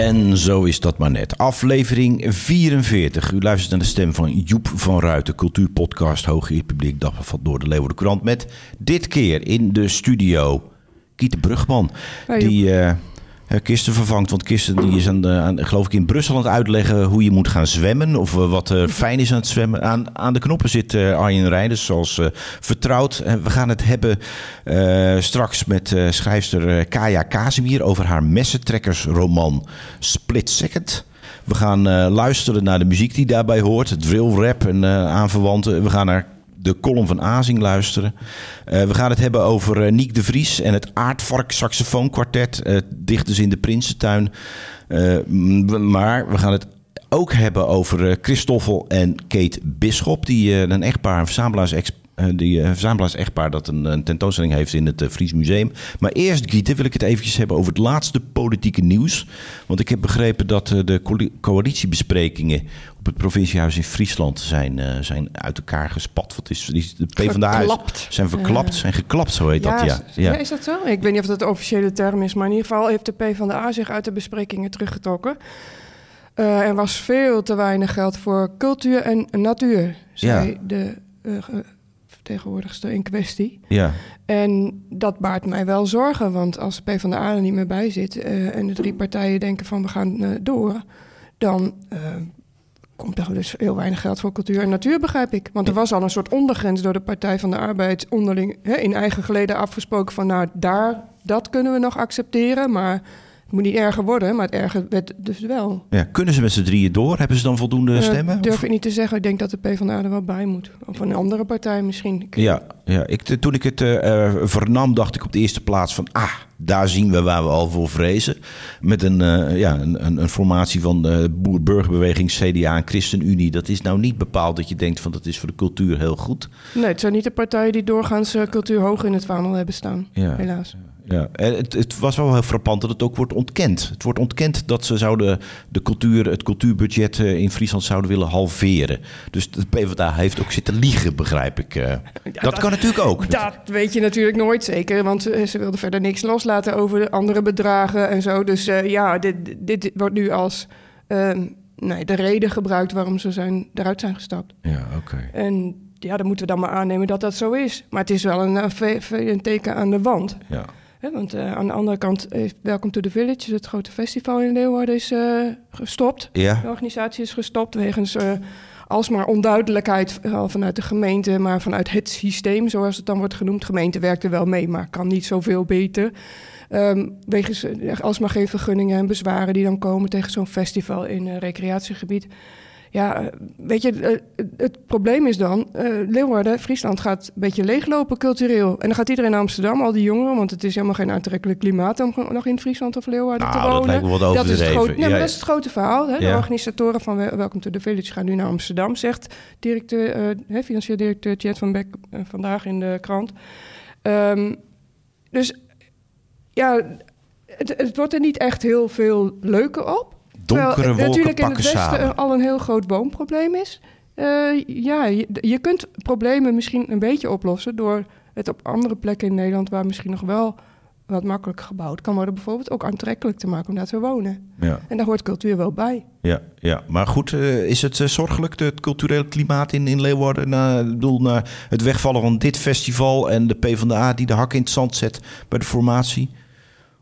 En zo is dat maar net. Aflevering 44. U luistert naar de stem van Joep van Ruiten, cultuurpodcast Hooggeëerd Publiek, Dagblad door de Leeuwarden Krant. Met dit keer in de studio Kiete Brugman. die uh, Kisten vervangt. Want Kisten die is aan, de, aan, geloof ik in Brussel aan het uitleggen hoe je moet gaan zwemmen. Of uh, wat er fijn is aan het zwemmen. Aan, aan de knoppen zit uh, Arjen Rijders zoals uh, vertrouwd. En we gaan het hebben straks met schrijfster Kaya Kazimier over haar messentrekkersroman Split Second. We gaan luisteren naar de muziek die daarbij hoort. Drill rap en aanverwanten. We gaan naar de column van Azing luisteren. Uh, we gaan het hebben over uh, de Vries en het Aardvark Saxofoonkwartet. Uh, dichters in de Prinsentuin. maar we gaan het ook hebben over Christoffel en Kate Bisschop. Die een echtpaar, een verzamelaars die uh, verzamelaars-echtpaar dat een, een, tentoonstelling heeft in het Fries Museum. Maar eerst, Gieten, wil ik het eventjes hebben over het laatste politieke nieuws. Want ik heb begrepen dat de co coalitiebesprekingen op het provinciehuis in Friesland zijn, zijn uit elkaar gespat. Wat is, is de PvdA verklapt. zijn verklapt, zijn geklapt, zo heet ja, dat. Ja. ja. is dat zo? Ik weet niet of dat de officiële term is, maar in ieder geval heeft de PvdA zich uit de besprekingen teruggetrokken. Uh, er was veel te weinig geld voor cultuur en natuur, zei ja. de uh, vertegenwoordigster in kwestie. Ja. En dat baart mij wel zorgen, want als de PvdA er niet meer bij zit uh, en de drie partijen denken van we gaan uh, door, dan uh, komt er dus heel weinig geld voor cultuur en natuur, begrijp ik. Want er was al een soort ondergrens door de Partij van de Arbeid onderling hè, in eigen geleden afgesproken van nou daar, dat kunnen we nog accepteren, maar het moet niet erger worden, maar het erger werd dus wel. Ja, kunnen ze met z'n drieën door? Hebben ze dan voldoende uh, stemmen? durf ik niet te zeggen. Ik denk dat de PvdA er wel bij moet. Of een andere partij misschien. Ja, ja. Ik, toen ik het uh, vernam, dacht ik op de eerste plaats van... ah, daar zien we waar we al voor vrezen. Met een, uh, ja, een, een, een, formatie van de boer-burgerbeweging, CDA en ChristenUnie. Dat is nou niet bepaald dat je denkt van dat is voor de cultuur heel goed. Nee, het zijn niet de partijen die doorgaans cultuur hoog in het vaandel hebben staan, ja. helaas. Ja, en het, het, was wel heel frappant dat het ook wordt ontkend. Het wordt ontkend dat ze zouden de cultuur, het cultuurbudget in Friesland zouden willen halveren. Dus de PvdA heeft ook zitten liegen, begrijp ik. Ja, dat, dat, kan natuurlijk ook. Dat weet je natuurlijk nooit zeker, want ze wilden verder niks loslaten over andere bedragen en zo. Dus uh, ja, dit, dit, wordt nu als uh, nee, de reden gebruikt waarom ze zijn, eruit zijn gestapt. Ja, oké. Okay. En ja, dan moeten we dan maar aannemen dat dat zo is. Maar het is wel een, een teken aan de wand. Ja. Want uh, aan de andere kant heeft Welcome to the Village, het grote festival in Leeuwarden, is uh, gestopt. Ja. De organisatie is gestopt wegens alsmaar onduidelijkheid vanuit de gemeente, maar vanuit het systeem, zoals het dan wordt genoemd. De gemeente werkt er wel mee, maar kan niet zoveel beter. Um, wegens alsmaar geen vergunningen en bezwaren die dan komen tegen zo'n festival in een recreatiegebied. Ja, weet je, het probleem is dan, uh, Leeuwarden, Friesland gaat een beetje leeglopen cultureel. En dan gaat iedereen naar Amsterdam, al die jongeren, want het is helemaal geen aantrekkelijk klimaat om nog in Friesland of Leeuwarden nou, te wonen. Dat, lijkt me wat dat is het grote, nee, ja, maar dat is het grote verhaal. Hè? De organisatoren van Welcome to the Village gaan nu naar Amsterdam, zegt directeur, uh, financieel directeur Jet van Beck uh, vandaag in de krant. Um, dus ja, het, het wordt er niet echt heel veel leuker op. Donkere Terwijl, wolken natuurlijk in het westen al een heel groot woonprobleem is. Uh, ja, je, je, kunt problemen misschien een beetje oplossen door het op andere plekken in Nederland, waar misschien nog wel wat makkelijk gebouwd kan worden, bijvoorbeeld ook aantrekkelijk te maken om daar te wonen. Ja. En daar hoort cultuur wel bij. Ja, ja. maar goed, uh, is het uh, zorgelijk, het culturele klimaat in, in Leeuwarden? Na, bedoel, na het wegvallen van dit festival en de PvdA die de hak in het zand zet bij de formatie?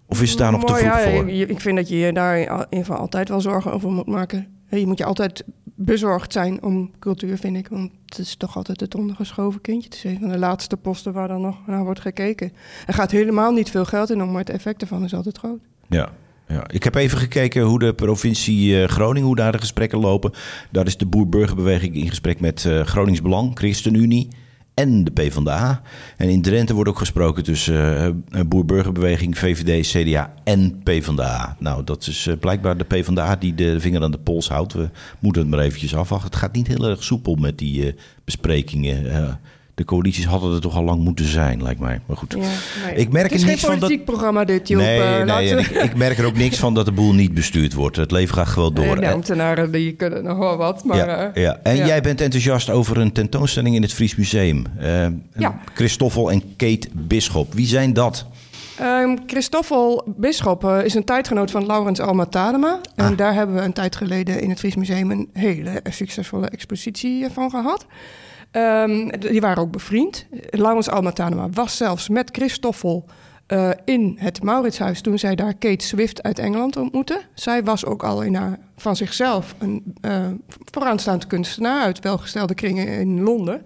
Of is het daar nog te vroeg ja, voor? Ik vind dat je je daar in ieder geval altijd wel zorgen over moet maken. Je moet je altijd bezorgd zijn om cultuur, vind ik. Want het is toch altijd het ondergeschoven kindje. Het is een van de laatste posten waar dan nog naar wordt gekeken. Er gaat helemaal niet veel geld in om, maar het effect ervan is altijd groot. Ja. Ja, ik heb even gekeken hoe de provincie uh, Groningen, hoe daar de gesprekken lopen. Daar is de boer-burgerbeweging in gesprek met uh, Gronings Belang, ChristenUnie en de PvdA. En in Drenthe wordt ook gesproken tussen uh, boer-burgerbeweging, VVD, CDA en PvdA. Nou, dat is uh, blijkbaar de PvdA die de vinger aan de pols houdt. We moeten het maar eventjes afwachten. Het gaat niet heel erg soepel met die besprekingen. De coalities hadden er toch al lang moeten zijn, lijkt mij. Maar goed. Ja, nee. Ik merk het is er geen niets van dat- politiek programma dit, Joep. nee, Eh, nee ik, ik merk er ook niks van dat de boel niet bestuurd wordt. Het leven gaat gewoon door. De En- ambtenaren die kunnen nog wel wat, maar... ja, eh, ja. En ja. jij bent enthousiast over een tentoonstelling in het Fries Museum. Eh Ja. Christoffel en Kate Bisschop. Wie zijn dat? Ehm, Christoffel Bisschop eh, is een tijdgenoot van Laurens Alma Tadema. En Ah. daar hebben we een tijd geleden in het Fries Museum een hele succesvolle expositie eh, van gehad. Ehm, die waren ook bevriend. Laurens Alma Tadema was zelfs met Christoffel eh, in het Mauritshuis toen zij daar Kate Swift uit Engeland ontmoette. Zij was ook al in haar, van zichzelf een eh vooraanstaand kunstenaar uit welgestelde kringen in Londen.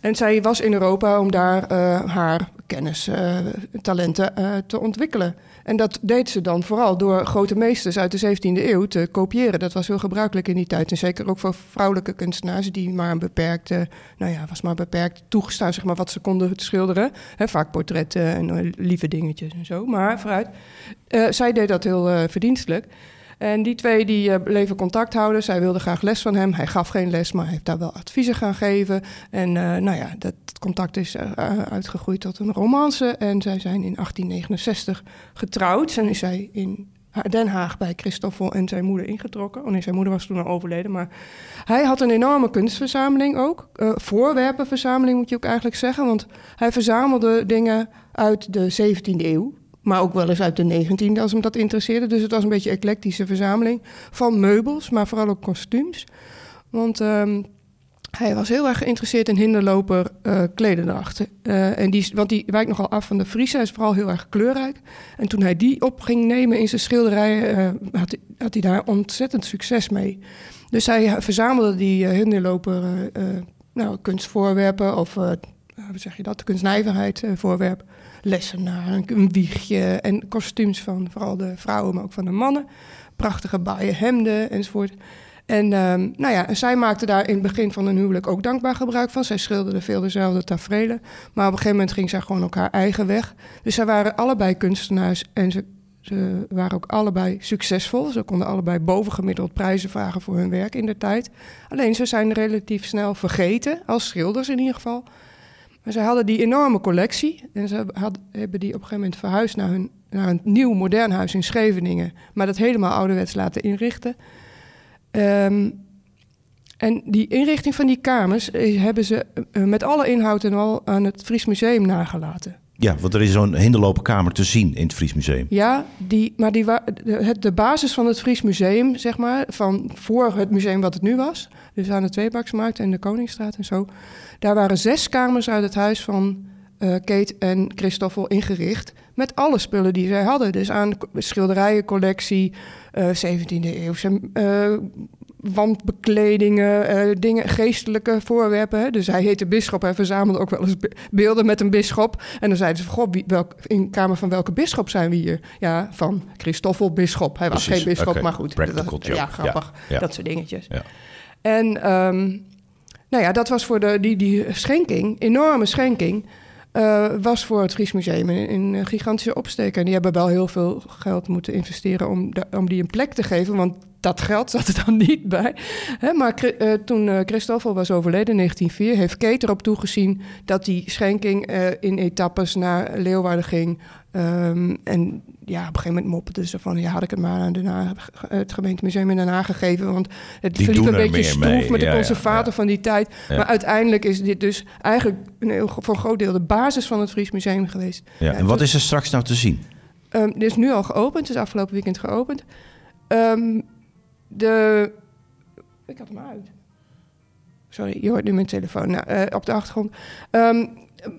En zij was in Europa om daar haar kennis, eh, talenten eh, te ontwikkelen. En dat deed ze dan vooral door grote meesters uit de 17e eeuw te kopiëren. Dat was heel gebruikelijk in die tijd. En zeker ook voor vrouwelijke kunstenaars die maar een beperkte, nou ja, was maar beperkt toegestaan, zeg maar, wat ze konden schilderen. Vaak portretten en eh, lieve dingetjes en zo. Maar vooruit. Zij deed dat heel verdienstelijk. En die twee die eh, bleven contact houden. Zij wilde graag les van hem. Hij gaf geen les, maar hij heeft daar wel adviezen gaan geven. En eh, nou ja, dat contact is eh, uitgegroeid tot een romance. En zij zijn in 1869 getrouwd. En is zij in Den Haag bij Christoffel en zijn moeder ingetrokken. Oh nee, zijn moeder was toen al overleden. Maar hij had een enorme kunstverzameling ook. Voorwerpenverzameling moet je ook eigenlijk zeggen. Want hij verzamelde dingen uit de 17e eeuw. Maar ook wel eens uit de 19e als hem dat interesseerde. Dus het was een beetje een eclectische verzameling van meubels, maar vooral ook kostuums. Want ehm, hij was heel erg geïnteresseerd in hinderloper eh klederdrachten. Eh, en die, want die wijkt nogal af van de Friese. Hij is vooral heel erg kleurrijk. En toen hij die op ging nemen in zijn schilderijen, eh, had, had hij daar ontzettend succes mee. Dus hij verzamelde die hinderloper nou, kunstvoorwerpen of, hoe zeg je dat, kunstnijverheid eh, voorwerp. Lessenaar, een, wiegje en kostuums van vooral de vrouwen, maar ook van de mannen. Prachtige baaien hemden enzovoort. En ehm, nou ja, zij maakte daar in het begin van hun huwelijk ook dankbaar gebruik van. Zij schilderde veel dezelfde tafereelen. Maar op een gegeven moment ging zij gewoon ook haar eigen weg. Dus zij waren allebei kunstenaars en ze, ze waren ook allebei succesvol. Ze konden allebei bovengemiddeld prijzen vragen voor hun werk in de tijd. Alleen ze zijn relatief snel vergeten, als schilders in ieder geval. Maar zij hadden die enorme collectie. En ze hebben die op een gegeven moment verhuisd naar, hun, naar een nieuw modern huis in Scheveningen. Maar dat helemaal ouderwets laten inrichten. Ehm, en die inrichting van die kamers hebben ze eh, met alle inhoud en al aan het Fries Museum nagelaten. Ja, want er is zo'n hinderlopenkamer te zien in het Fries Museum. Ja, die, maar die de, de basis van het Fries Museum, zeg maar, van voor het museum wat het nu was, dus aan de Tweebaksmarkt en de Koningsstraat en zo, daar waren zes kamers uit het huis van eh, Kate en Christoffel ingericht. Met alle spullen die zij hadden. Dus aan schilderijencollectie, eh 17e eeuwse eh, wandbekledingen, eh, dingen, geestelijke voorwerpen. Hè. Dus hij heette bisschop. Hij verzamelde ook wel eens be- beelden met een bisschop. En dan zeiden ze goh, wie, welk, in kamer van welke bisschop zijn we hier? Ja, van Christoffel bisschop. Hij was Precies, geen bisschop, maar goed. Dat, ja, grappig. ja, ja. Dat soort dingetjes. Ja. En ehm, nou ja, dat was voor de, die, die schenking, enorme schenking, eh, was voor het Fries Museum een, een gigantische opsteker. En die hebben wel heel veel geld moeten investeren om, om die een plek te geven, want dat geld zat er dan niet bij. Maar eh, toen eh Christoffel was overleden in 1904, heeft Kate erop toegezien dat die schenking in etappes naar Leeuwarden ging. Ehm, en ja, op een gegeven moment mopperde ze van... ja, had ik het maar aan Den Haag, het gemeentemuseum in Den Haag gegeven... want het Die verliep een beetje stroef met de Ja, conservator ja. van die tijd. Maar uiteindelijk is dit dus eigenlijk een heel, voor een groot deel... de basis van het Fries Museum geweest. Ja. En wat is er straks nou te zien? Ehm, dit is nu al geopend, het is afgelopen weekend geopend. Ehm, de... Ik had hem uit. Sorry, je hoort nu mijn telefoon nou, eh, op de achtergrond.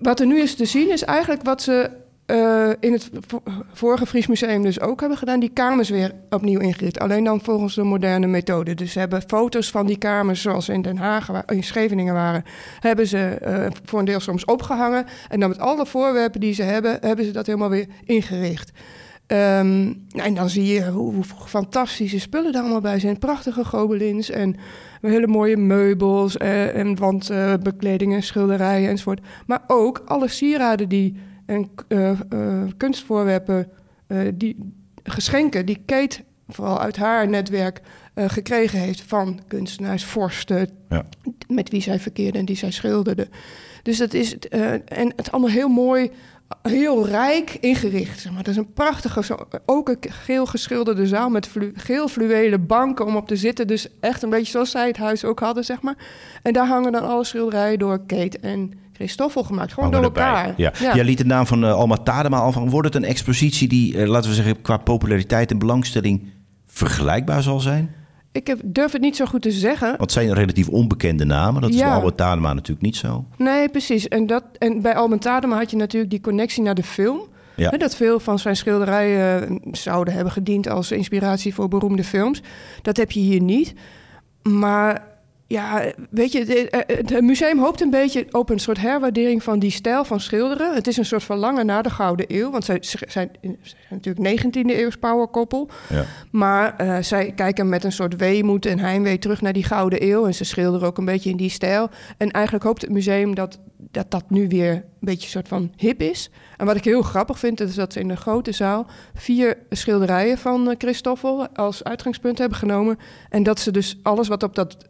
Wat er nu is te zien is eigenlijk wat ze eh, in het vo- vorige Fries Museum dus ook hebben gedaan. Die kamers weer opnieuw ingericht. Alleen dan volgens de moderne methode. Dus ze hebben foto's van die kamers zoals ze in Den Haag, in Scheveningen waren... hebben ze eh, voor een deel soms opgehangen. En dan met alle voorwerpen die ze hebben, hebben ze dat helemaal weer ingericht. Ehm, nou, en dan zie je hoe, hoe fantastische spullen er allemaal bij zijn. Prachtige gobelins en hele mooie meubels eh, en wandbekledingen, schilderijen enzovoort. Maar ook alle sieraden die, en eh, eh, kunstvoorwerpen, eh, die geschenken die Kate vooral uit haar netwerk gekregen heeft van kunstenaars, vorsten, ja. met wie zij verkeerde en die zij schilderde. Dus dat is, en het allemaal heel mooi heel rijk ingericht. Zeg maar. Dat is een prachtige, ook een geel geschilderde zaal met geel fluwelen banken om op te zitten. Dus echt een beetje zoals zij het huis ook hadden, zeg maar. En daar hangen dan alle schilderijen door Kate en Christoffel gemaakt. Gewoon door elkaar. Ja. ja. Jij liet de naam van uh, Alma Tadema van. Wordt het een expositie die, uh, laten we zeggen, qua populariteit en belangstelling vergelijkbaar zal zijn? Ik heb, durf het niet zo goed te zeggen. Want het zijn relatief onbekende namen. Dat is ja. bij Albert Tadema natuurlijk niet zo. Nee, precies. En, dat, en bij Albert Tadema had je natuurlijk die connectie naar de film. Ja. dat veel van zijn schilderijen eh, zouden hebben gediend als inspiratie voor beroemde films. Dat heb je hier niet. Maar ja, weet je, het museum hoopt een beetje op een soort herwaardering van die stijl van schilderen. Het is een soort verlangen naar de Gouden Eeuw, want zij zijn, natuurlijk 19e eeuws powerkoppel. Ja. Maar uh, zij kijken met een soort weemoed en heimwee terug naar die Gouden Eeuw. En ze schilderen ook een beetje in die stijl. En eigenlijk hoopt het museum dat dat, dat nu weer een beetje een soort van hip is. En wat ik heel grappig vind, is dat ze in de grote zaal vier schilderijen van Christoffel als uitgangspunt hebben genomen. En dat ze dus alles wat op dat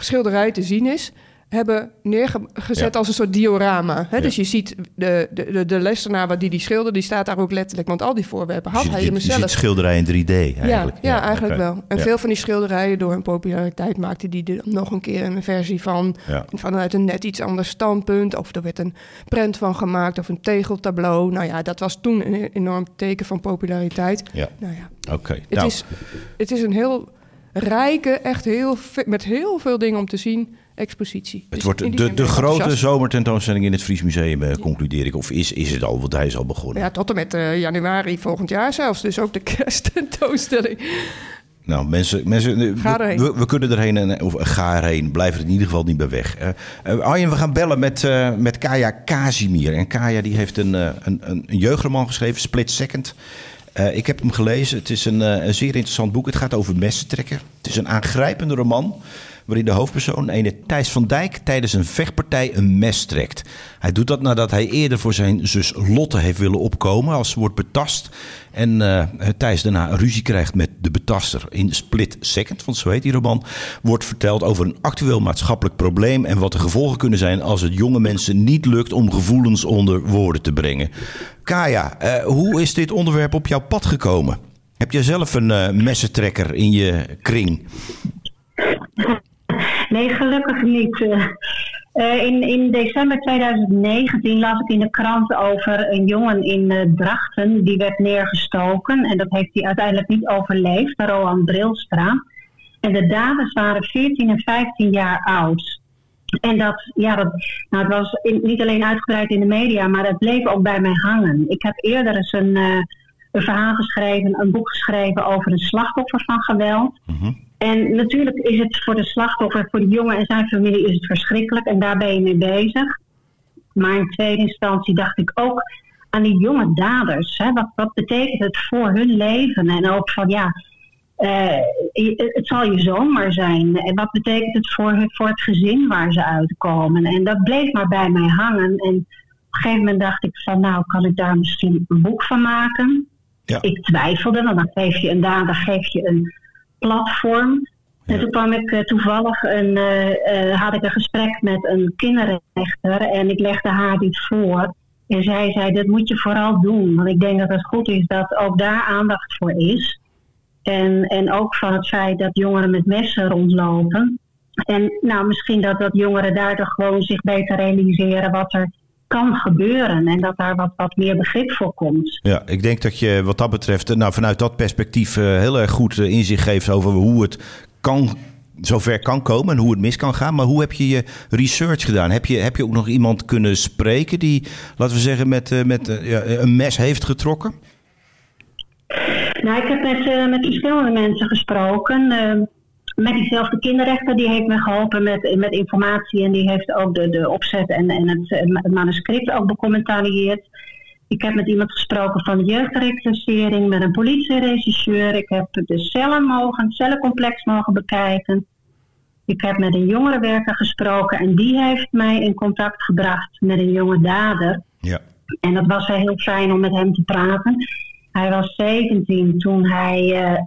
schilderij te zien is, hebben neergezet als een soort diorama. Hè? Dus je ziet de, de, de, de lessenaar die die schilder, die staat daar ook letterlijk. Want al die voorwerpen had hij hemzelf. Je ziet schilderij in 3D eigenlijk. Ja, ja, eigenlijk wel. En veel van die schilderijen door hun populariteit maakten die er nog een keer een versie van. Vanuit een net iets ander standpunt. Of er werd een prent van gemaakt of een tegeltableau. Nou ja, dat was toen een enorm teken van populariteit. Ja. Nou ja. Oké. Het, nou. is, het is een heel rijke, echt heel met heel veel dingen om te zien, expositie. Het dus wordt de, de grote zomertentoonstelling in het Fries Museum, eh, concludeer ik. Of is, is het al, want hij is al begonnen. Ja, tot en met uh, januari volgend jaar zelfs. Dus ook de kersttentoonstelling. Nou, mensen, mensen we, we, kunnen erheen, en, of ga erheen. Blijf er in ieder geval niet bij weg. Uh, Arjen, we gaan bellen met, uh, met Kaya Kazimir. En Kaya die heeft een, een, een, een jeugdroman geschreven, Split Second. Uh, ik heb hem gelezen. Het is een, een, zeer interessant boek. Het gaat over messentrekker. Het is een aangrijpende roman waarin de hoofdpersoon, ene Thijs van Dijk, tijdens een vechtpartij een mes trekt. Hij doet dat nadat hij eerder voor zijn zus Lotte heeft willen opkomen als ze wordt betast. En uh, Thijs daarna ruzie krijgt met de betaster. In Split Second, want zo heet die roman, wordt verteld over een actueel maatschappelijk probleem en wat de gevolgen kunnen zijn als het jonge mensen niet lukt om gevoelens onder woorden te brengen. Kaya, uh, hoe is dit onderwerp op jouw pad gekomen? Heb jij zelf een uh, messentrekker in je kring? Nee, gelukkig niet. Uh, in, in december 2019 las ik in de krant over een jongen in uh, Drachten. Die werd neergestoken en dat heeft hij uiteindelijk niet overleefd. Roan Brilstra. En de daders waren 14 en 15 jaar oud. En dat, ja, dat, nou, het was niet alleen uitgebreid in de media, maar het bleef ook bij mij hangen. Ik heb eerder eens een, een verhaal geschreven, een boek geschreven over een slachtoffer van geweld. Mm en natuurlijk is het voor de slachtoffer, voor de jongen en zijn familie is het verschrikkelijk en daar ben je mee bezig. Maar in tweede instantie dacht ik ook aan die jonge daders. Hè? Wat, wat betekent het voor hun leven? En ook van ja, uh, het zal je zomer zijn. En wat betekent het voor, voor het gezin waar ze uitkomen? En dat bleef maar bij mij hangen. En op een gegeven moment dacht ik van nou, kan ik daar misschien een boek van maken? Ja. Ik twijfelde, want dan geef je een dader, geef je een platform. En toen kwam ik uh, toevallig een, uh, had ik een gesprek met een kinderrechter en ik legde haar dit voor. En zij zei, dat moet je vooral doen. Want ik denk dat het goed is dat ook daar aandacht voor is. En, en ook van het feit dat jongeren met messen rondlopen. En nou, misschien dat, dat jongeren daardoor gewoon zich beter realiseren wat er kan gebeuren en dat daar wat, wat meer begrip voor komt. Ja, ik denk dat je wat dat betreft, nou, vanuit dat perspectief uh, heel erg goed uh, inzicht geeft over hoe het kan, zover kan komen en hoe het mis kan gaan. Maar hoe heb je je research gedaan? Heb je, heb je ook nog iemand kunnen spreken die, laten we zeggen, met, met ja, een mes heeft getrokken? Nou, ik heb met, met verschillende mensen gesproken met diezelfde kinderrechter, die heeft me geholpen met, met informatie en die heeft ook de, de opzet en, en het, het manuscript ook becommentarieerd. Ik heb met iemand gesproken van jeugdreclassering, met een politieregisseur. Ik heb de cellen mogen, het cellencomplex mogen bekijken. Ik heb met een jongerenwerker gesproken en die heeft mij in contact gebracht met een jonge dader. Ja. En dat was heel fijn om met hem te praten. Hij was 17 toen hij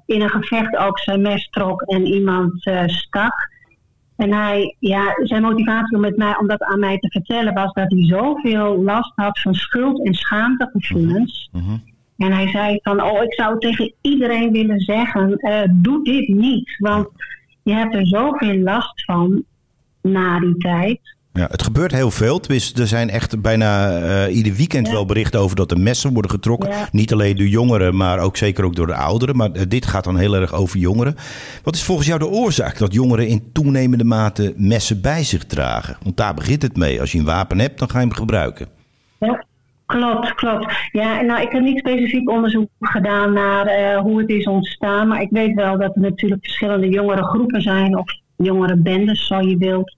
in een gevecht ook zijn mes trok en iemand stak. En hij, ja, zijn motivatie om, met mij, om dat aan mij te vertellen was dat hij zoveel last had van schuld- en schaamtegevoelens. Mm En hij zei van, oh, ik zou tegen iedereen willen zeggen, doe dit niet. Want je hebt er zoveel last van na die tijd. Ja, het gebeurt heel veel. Er zijn echt bijna uh, ieder weekend wel berichten over dat er messen worden getrokken. Niet alleen door jongeren, maar ook zeker ook door de ouderen. Maar uh, dit gaat dan heel erg over jongeren. Wat is volgens jou de oorzaak dat jongeren in toenemende mate messen bij zich dragen? Want daar begint het mee. Als je een wapen hebt, dan ga je hem gebruiken. Ja. Klopt, klopt. Ja, nou, ik heb niet specifiek onderzoek gedaan naar uh, hoe het is ontstaan. Maar ik weet wel dat er natuurlijk verschillende jongere groepen zijn. Of jongere bendes, zo je wilt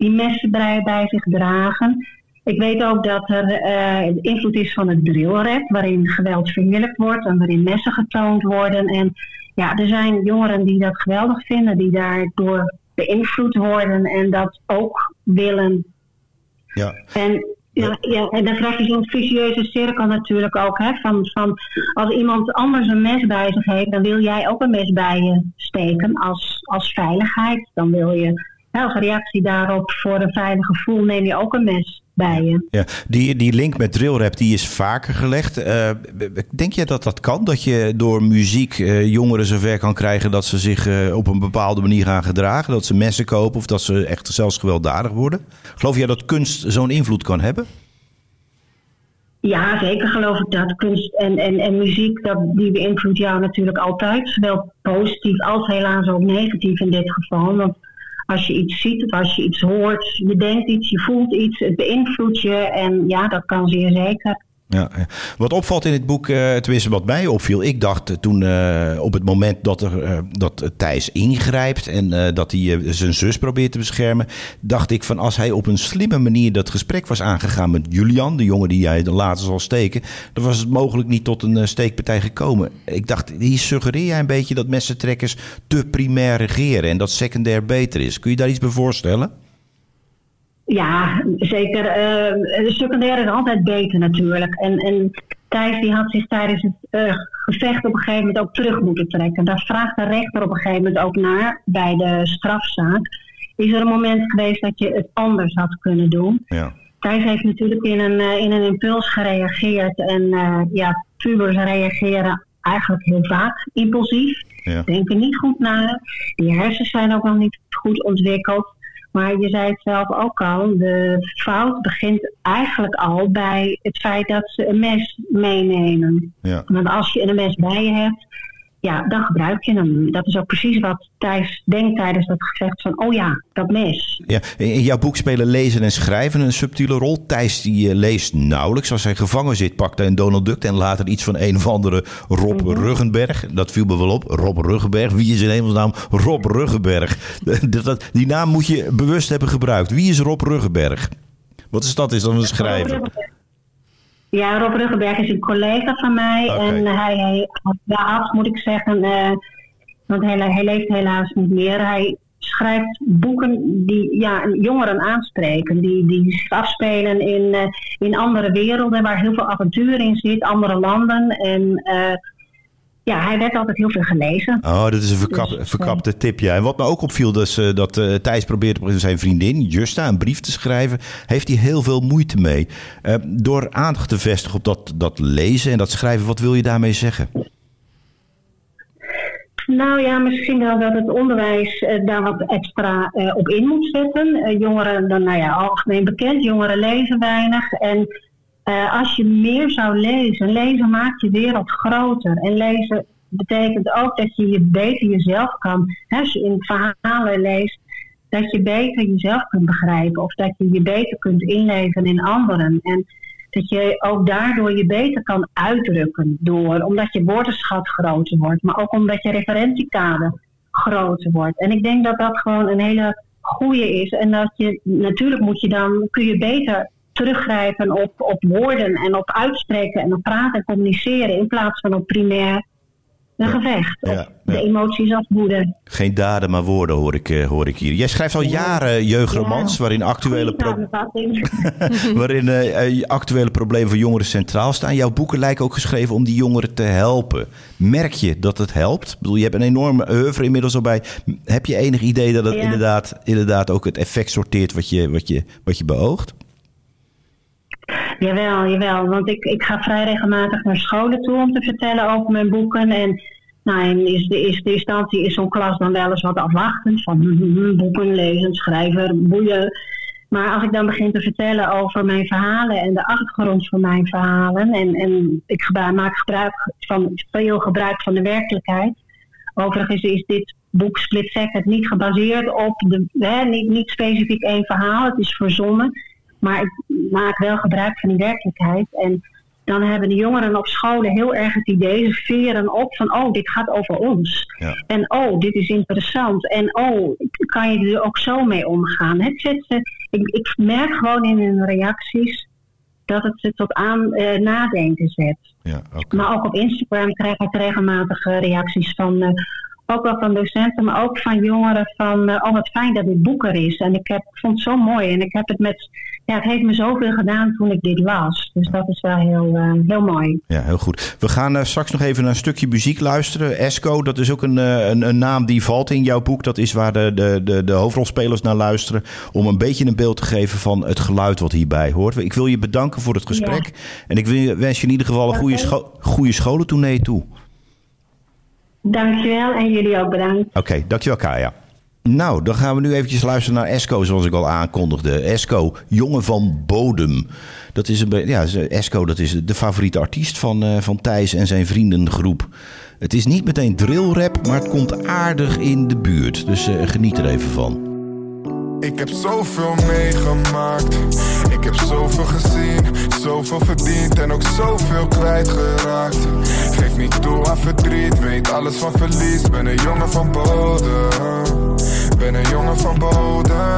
die messen bij, zich dragen. Ik weet ook dat er uh, invloed is van het drillrap, waarin geweld verheerlijkt wordt en waarin messen getoond worden. En ja, er zijn jongeren die dat geweldig vinden, die daardoor beïnvloed worden en dat ook willen. Ja. En ja, ja, en dan krijg je zo'n vicieuze cirkel natuurlijk ook. Hè, van, van als iemand anders een mes bij zich heeft, dan wil jij ook een mes bij je steken als, als veiligheid. Dan wil je als reactie daarop voor een veilig gevoel neem je ook een mes bij je. Ja, die, die link met drillrap die is vaker gelegd. Uh, denk je dat dat kan? Dat je door muziek uh, jongeren zover kan krijgen dat ze zich uh, op een bepaalde manier gaan gedragen? Dat ze messen kopen of dat ze echt zelfs gewelddadig worden? Geloof jij dat kunst zo'n invloed kan hebben? Ja, zeker geloof ik dat. Kunst en, en, en muziek, dat, die beïnvloedt jou natuurlijk altijd. Zowel positief als helaas ook negatief in dit geval. Want als je iets ziet of als je iets hoort, je denkt iets, je voelt iets, het beïnvloedt je. En ja, dat kan zeer zeker. Ja, wat opvalt in het boek, uh, tenminste wat mij opviel, ik dacht toen uh, op het moment dat, er, dat Thijs ingrijpt en dat hij zijn zus probeert te beschermen, dacht ik van als hij op een slimme manier dat gesprek was aangegaan met Julian, de jongen die jij later zal steken, dan was het mogelijk niet tot een steekpartij gekomen. Ik dacht, hier suggereer jij een beetje dat messentrekkers te primair regeren en dat secundair beter is. Kun je daar iets bij voorstellen? Ja, zeker. Uh, de is altijd beter natuurlijk. En, en Thijs die had zich tijdens het uh, gevecht op een gegeven moment ook terug moeten trekken. Daar vraagt de rechter op een gegeven moment ook naar bij de strafzaak. Is er een moment geweest dat je het anders had kunnen doen? Ja. Thijs heeft natuurlijk in een, uh, in een impuls gereageerd. En ja, pubers reageren eigenlijk heel vaak impulsief. Ja. Denken niet goed na. Die hersens zijn ook nog niet goed ontwikkeld. Maar je zei het zelf ook al, de fout begint eigenlijk al bij het feit dat ze een mes meenemen. Ja. Want als je een mes bij je hebt, ja, dan gebruik je hem. Dat is ook precies wat Thijs denkt tijdens dat gevecht van, oh ja, dat mes. Ja, in jouw boek spelen lezen en schrijven een subtiele rol. Thijs die eh, leest nauwelijks. Als hij gevangen zit, pakt hij een Donald Duck en later iets van een of andere Rob mm Ruggenberg. Dat viel me wel op. Rob Ruggenberg. Wie is in hemelsnaam Rob Ruggenberg? Die naam moet je bewust hebben gebruikt. Wie is Rob Ruggenberg? Wat is dat? Is dan een schrijver? Ja, Rob Ruggenberg is een collega van mij. En hij, hij had, moet ik zeggen, uh, want hij, hij leeft helaas niet meer. Hij schrijft boeken die ja, jongeren aanspreken. Die, die zich afspelen in, uh, in andere werelden waar heel veel avontuur in zit, andere landen. En uh, ja, hij werd altijd heel veel gelezen. Oh, dat is een verkap, dus, verkapte tip, ja. En wat me ook opviel, is uh, dat uh, Thijs probeert zijn vriendin, Justa, een brief te schrijven. Heeft hij heel veel moeite mee. Uh, door aandacht te vestigen op dat, dat lezen en dat schrijven, wat wil je daarmee zeggen? Nou ja, misschien wel dat het onderwijs daar wat extra op in moet zetten. jongeren, dan nou ja, algemeen bekend, jongeren lezen weinig. En uh, als je meer zou lezen, lezen maakt je wereld groter. En lezen betekent ook dat je je beter jezelf kan, hè, als je in verhalen leest, dat je beter jezelf kunt begrijpen. Of dat je je beter kunt inleven in anderen. En dat je ook daardoor je beter kan uitdrukken. Door, omdat je woordenschat groter wordt. Maar ook omdat je referentiekader groter wordt. En ik denk dat dat gewoon een hele goede is. En dat je, natuurlijk moet je dan, kun je beter teruggrijpen op, op woorden en op uitspreken en op praten en communiceren in plaats van op primair een gevecht. De emoties afboeden. Geen daden, maar woorden hoor ik, uh, hoor ik hier. Jij schrijft al jaren jeugdromans waarin actuele, waarin uh, actuele problemen van jongeren centraal staan. Jouw boeken lijken ook geschreven om die jongeren te helpen. Merk je dat het helpt? Ik bedoel, je hebt een enorme oeuvre inmiddels al bij. Heb je enig idee dat het inderdaad, inderdaad ook het effect sorteert wat je, wat je, wat je beoogt? Jawel, jawel. Want ik, ik ga vrij regelmatig naar scholen toe om te vertellen over mijn boeken. En nou, in de eerste instantie is zo'n klas dan wel eens wat afwachtend. Van hm, hm, hm, boeken lezen, schrijven, boeien. Maar als ik dan begin te vertellen over mijn verhalen en de achtergrond van mijn verhalen. En, en ik maak gebruik van, veel gebruik van de werkelijkheid. Overigens is dit boek Split Second niet gebaseerd op de, hè, niet, niet specifiek één verhaal. Het is verzonnen. Maar ik maak wel gebruik van die werkelijkheid. En dan hebben de jongeren op scholen heel erg het idee, ze veren op van, oh, dit gaat over ons. Ja. En oh, dit is interessant. En oh, kan je er ook zo mee omgaan? Het zet ze, ik, ik merk gewoon in hun reacties dat het ze tot aan uh, nadenken zet. Ja, Maar ook op Instagram krijg ik regelmatig reacties van, uh, ook wel van docenten, maar ook van jongeren van, uh, oh wat fijn dat dit boek er is. En ik, heb, vond het zo mooi en ik heb het met ja, het heeft me zoveel gedaan toen ik dit las. Dus dat is wel heel, uh, heel mooi. Ja, heel goed. We gaan uh, straks nog even naar een stukje muziek luisteren. Esco, dat is ook een, uh, een, een, naam die valt in jouw boek. Dat is waar de, de, de, de hoofdrolspelers naar luisteren. Om een beetje een beeld te geven van het geluid wat hierbij hoort. Ik wil je bedanken voor het gesprek. En ik wil, wens je in ieder geval een goede, scho goede scholentournee toe. Dankjewel en jullie ook bedankt. Oké, dankjewel Kaya. Nou, dan gaan we nu eventjes luisteren naar Esco, zoals ik al aankondigde. Esco, jongen van bodem. Dat is een ja, Esco, dat is de favoriete artiest van, uh, van Thijs en zijn vriendengroep. Het is niet meteen drillrap, maar het komt aardig in de buurt. Dus uh, geniet er even van. Ik heb zoveel meegemaakt, ik heb zoveel gezien, zoveel verdiend en ook zoveel kwijtgeraakt. Geef niet toe aan verdriet, weet alles van verlies, ben een jongen van bodem. Ben een jongen van bodem,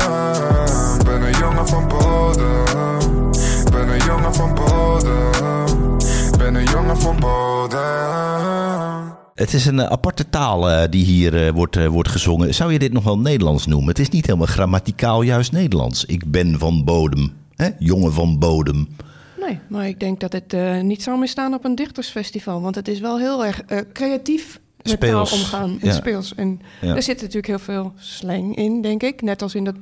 ben een jongen van bodem. Ben een jongen van bodem, ben een jongen van bodem. Het is een eh, aparte taal uh, die hier uh, wordt, uh, wordt gezongen. Zou je dit nog wel Nederlands noemen? Het is niet helemaal grammaticaal juist Nederlands. Ik ben van bodem, hè? jongen van bodem. Nee, maar ik denk dat het niet zou meer staan op een dichtersfestival. Want het is wel heel erg creatief met speels. taal omgaan. En speels. En er zit natuurlijk heel veel slang in, denk ik. Net als in dat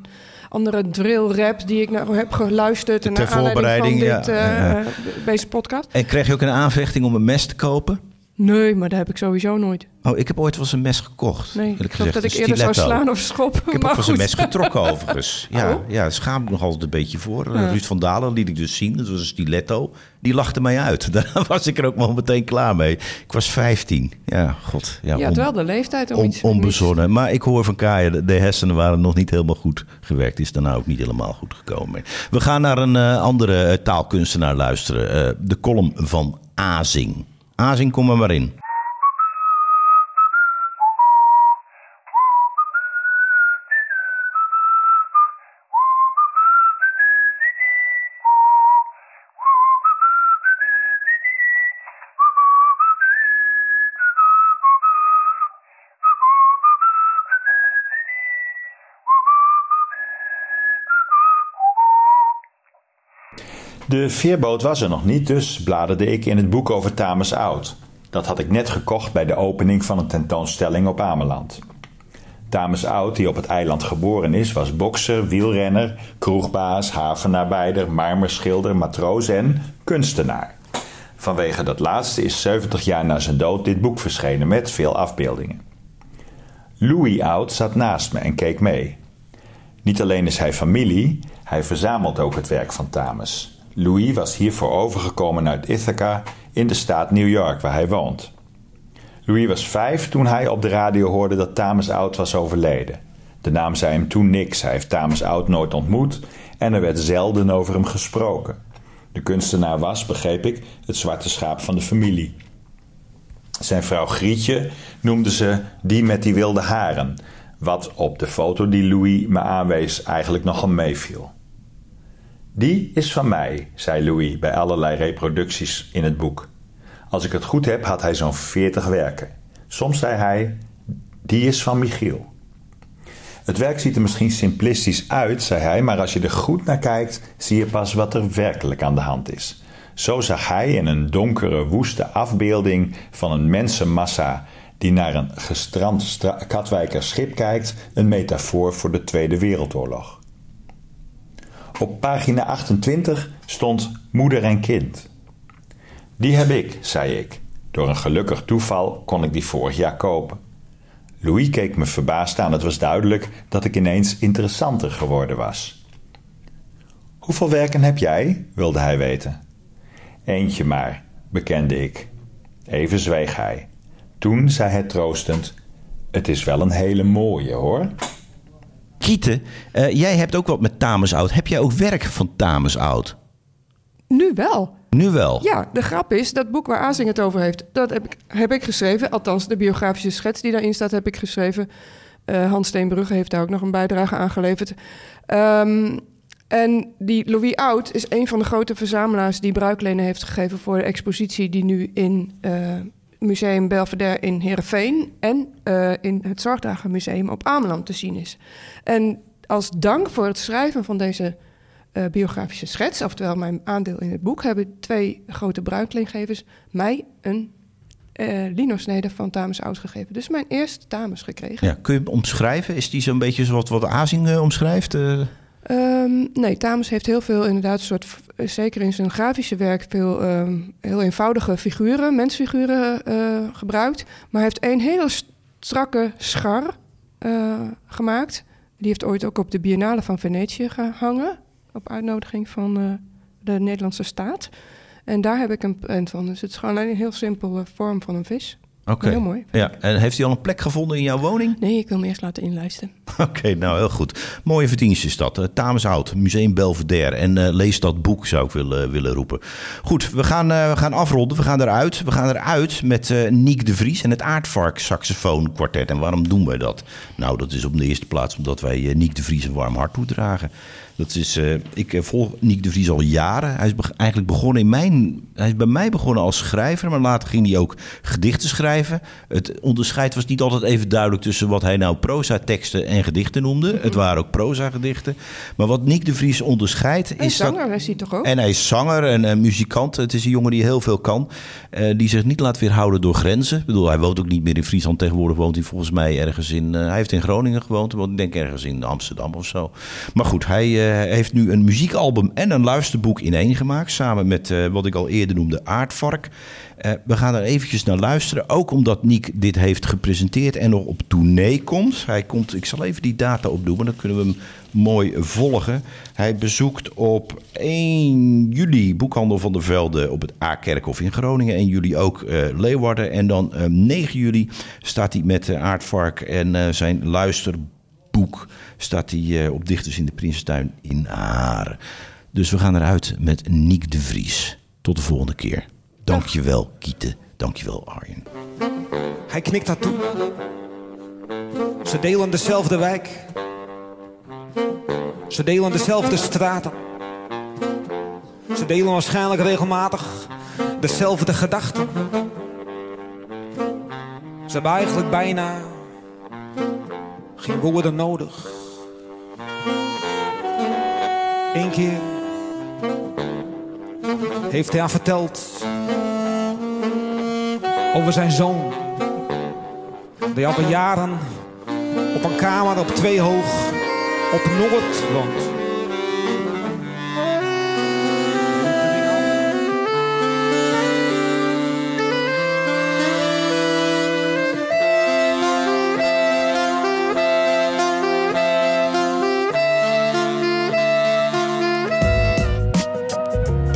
andere drill rap die ik nou heb geluisterd. Ter voorbereiding van dit, ja, deze podcast. En kreeg je ook een aanvechting om een mes te kopen? Nee, maar dat heb ik sowieso nooit. Oh, ik heb ooit wel eens een mes gekocht. Nee, ik dacht dat ik eerder zou slaan of schoppen. Ik heb ook wel eens een mes getrokken overigens. Ja, oh. ja, schaam ik nog altijd een beetje voor. Ja. Ruud van Dalen liet ik dus zien. Dat was een stiletto. Die lachte mij uit. Daar was ik er ook wel meteen klaar mee. Ik was 15. Ja, god. Ja, Je had wel de leeftijd om on, iets... Onbezonnen. Maar ik hoor van Kaaien, de hersenen waren nog niet helemaal goed gewerkt. Is daarna ook niet helemaal goed gekomen. We gaan naar een uh, andere uh, taalkunstenaar luisteren. Uh, de column van Azing. Azing, kom er maar in. De veerboot was er nog niet, dus bladerde ik in het boek over Tames Oud. Dat had ik net gekocht bij de opening van een tentoonstelling op Ameland. Tames Oud, die op het eiland geboren is, was bokser, wielrenner, kroegbaas, havenarbeider, marmerschilder, matroos en kunstenaar. Vanwege dat laatste is 70 jaar na zijn dood dit boek verschenen met veel afbeeldingen. Louis Oud zat naast me en keek mee. Niet alleen is hij familie, hij verzamelt ook het werk van Tames. Louis was hiervoor overgekomen uit Ithaca in de staat New York waar hij woont. Louis was vijf toen hij op de radio hoorde dat Thomas Oud was overleden. De naam zei hem toen niks, hij heeft Thomas Oud nooit ontmoet en er werd zelden over hem gesproken. De kunstenaar was, begreep ik, het zwarte schaap van de familie. Zijn vrouw Grietje noemde ze die met die wilde haren, wat op de foto die Louis me aanwees eigenlijk nogal meeviel. Die is van mij, zei Louis bij allerlei reproducties in het boek. Als ik het goed heb, had hij zo'n veertig werken. Soms zei hij: Die is van Michiel. Het werk ziet er misschien simplistisch uit, zei hij, maar als je er goed naar kijkt, zie je pas wat er werkelijk aan de hand is. Zo zag hij in een donkere, woeste afbeelding van een mensenmassa die naar een gestrand Katwijker schip kijkt, een metafoor voor de Tweede Wereldoorlog. Op pagina 28 stond moeder en kind. Die heb ik, zei ik. Door een gelukkig toeval kon ik die vorig jaar kopen. Louis keek me verbaasd aan. Het was duidelijk dat ik ineens interessanter geworden was. Hoeveel werken heb jij? wilde hij weten. Eentje maar, bekende ik. Even zweeg hij. Toen zei hij troostend: Het is wel een hele mooie hoor. Kieten, uh, jij hebt ook wat met Tamus Oud. Heb jij ook werk van Tamus Oud? Nu wel. Nu wel? Ja, de grap is, dat boek waar Azing het over heeft, dat heb ik, heb ik geschreven. Althans, de biografische schets die daarin staat, heb ik geschreven. Uh, Hans Steenbrugge heeft daar ook nog een bijdrage aan geleverd. Um, en die Louis Oud is een van de grote verzamelaars die bruiklenen heeft gegeven voor de expositie die nu in uh, Museum Belvedere in Heerenveen en uh, in het Zorgdagenmuseum op Ameland te zien is. En als dank voor het schrijven van deze uh, biografische schets, oftewel mijn aandeel in het boek, hebben twee grote bruikleengevers mij een uh, lino-snede van Tamus Oud gegeven. Dus mijn eerste Tamus gekregen. Ja, kun je hem omschrijven? Is die zo'n beetje zoals wat Azing uh, omschrijft? Um, nee, Tamus heeft heel veel inderdaad, soort, zeker in zijn grafische werk, veel um, heel eenvoudige figuren, mensfiguren uh, gebruikt. Maar hij heeft een hele strakke schar uh, gemaakt. Die heeft ooit ook op de Biennale van Venetië gehangen, op uitnodiging van uh, de Nederlandse staat. En daar heb ik een print van. Dus het is gewoon een heel simpele vorm van een vis. Oké. Heel mooi. Ja, en heeft hij al een plek gevonden in jouw woning? Nee, ik wil hem eerst laten inlijsten. Oké, nou heel goed. Mooie verdienste is dat. Tameshout, Museum Belvedere. En uh, lees dat boek, zou ik willen, willen roepen. Goed, we gaan, uh, we gaan afronden. We gaan eruit. We gaan eruit met uh, de Vries en het Aardvark Saxofoon Quartet. En waarom doen wij dat? Nou, dat is op de eerste plaats omdat wij Niek de Vries een warm hart toedragen. Dat is, ik volg Niek de Vries al jaren. Hij is eigenlijk begonnen in mijn. Hij is bij mij begonnen als schrijver, maar later ging hij ook gedichten schrijven. Het onderscheid was niet altijd even duidelijk tussen wat hij nou proza-teksten en gedichten noemde. Mm -hmm. Het waren ook proza-gedichten. Maar wat Niek de Vries onderscheidt. En is zanger dat, is hij toch ook? En hij is zanger en uh, muzikant. Het is een jongen die heel veel kan. Uh, die zich niet laat weerhouden door grenzen. Ik bedoel, hij woont ook niet meer in Friesland. Tegenwoordig woont hij volgens mij ergens in. hij heeft in Groningen gewoond. Ik denk ergens in Amsterdam of zo. Maar goed, hij heeft nu een muziekalbum en een luisterboek in één gemaakt. Samen met wat ik al eerder noemde, Aardvark. Uh, we gaan er eventjes naar luisteren. Ook omdat Niek dit heeft gepresenteerd en nog op tournee komt. Hij komt, ik zal even die data opdoen, dan kunnen we hem mooi volgen. Hij bezoekt op 1 juli Boekhandel van der Velde op het A-kerkhof in Groningen. 1 juli ook uh, Leeuwarden. En dan 9 juli staat hij met Aardvark en zijn luisterboek boek staat hij op Dichters in de Prinsentuin in Haren. Dus we gaan eruit met Niek de Vries. Tot de volgende keer. Dankjewel, Kiete. Dankjewel, Arjen. Hij knikt haar toe. Ze delen dezelfde wijk. Ze delen dezelfde straten. Ze delen waarschijnlijk regelmatig dezelfde gedachten. Ze hebben eigenlijk bijna geen woorden nodig. Eén keer heeft hij haar verteld over zijn zoon. Die al jaren op een kamer op twee hoog op Noord woont.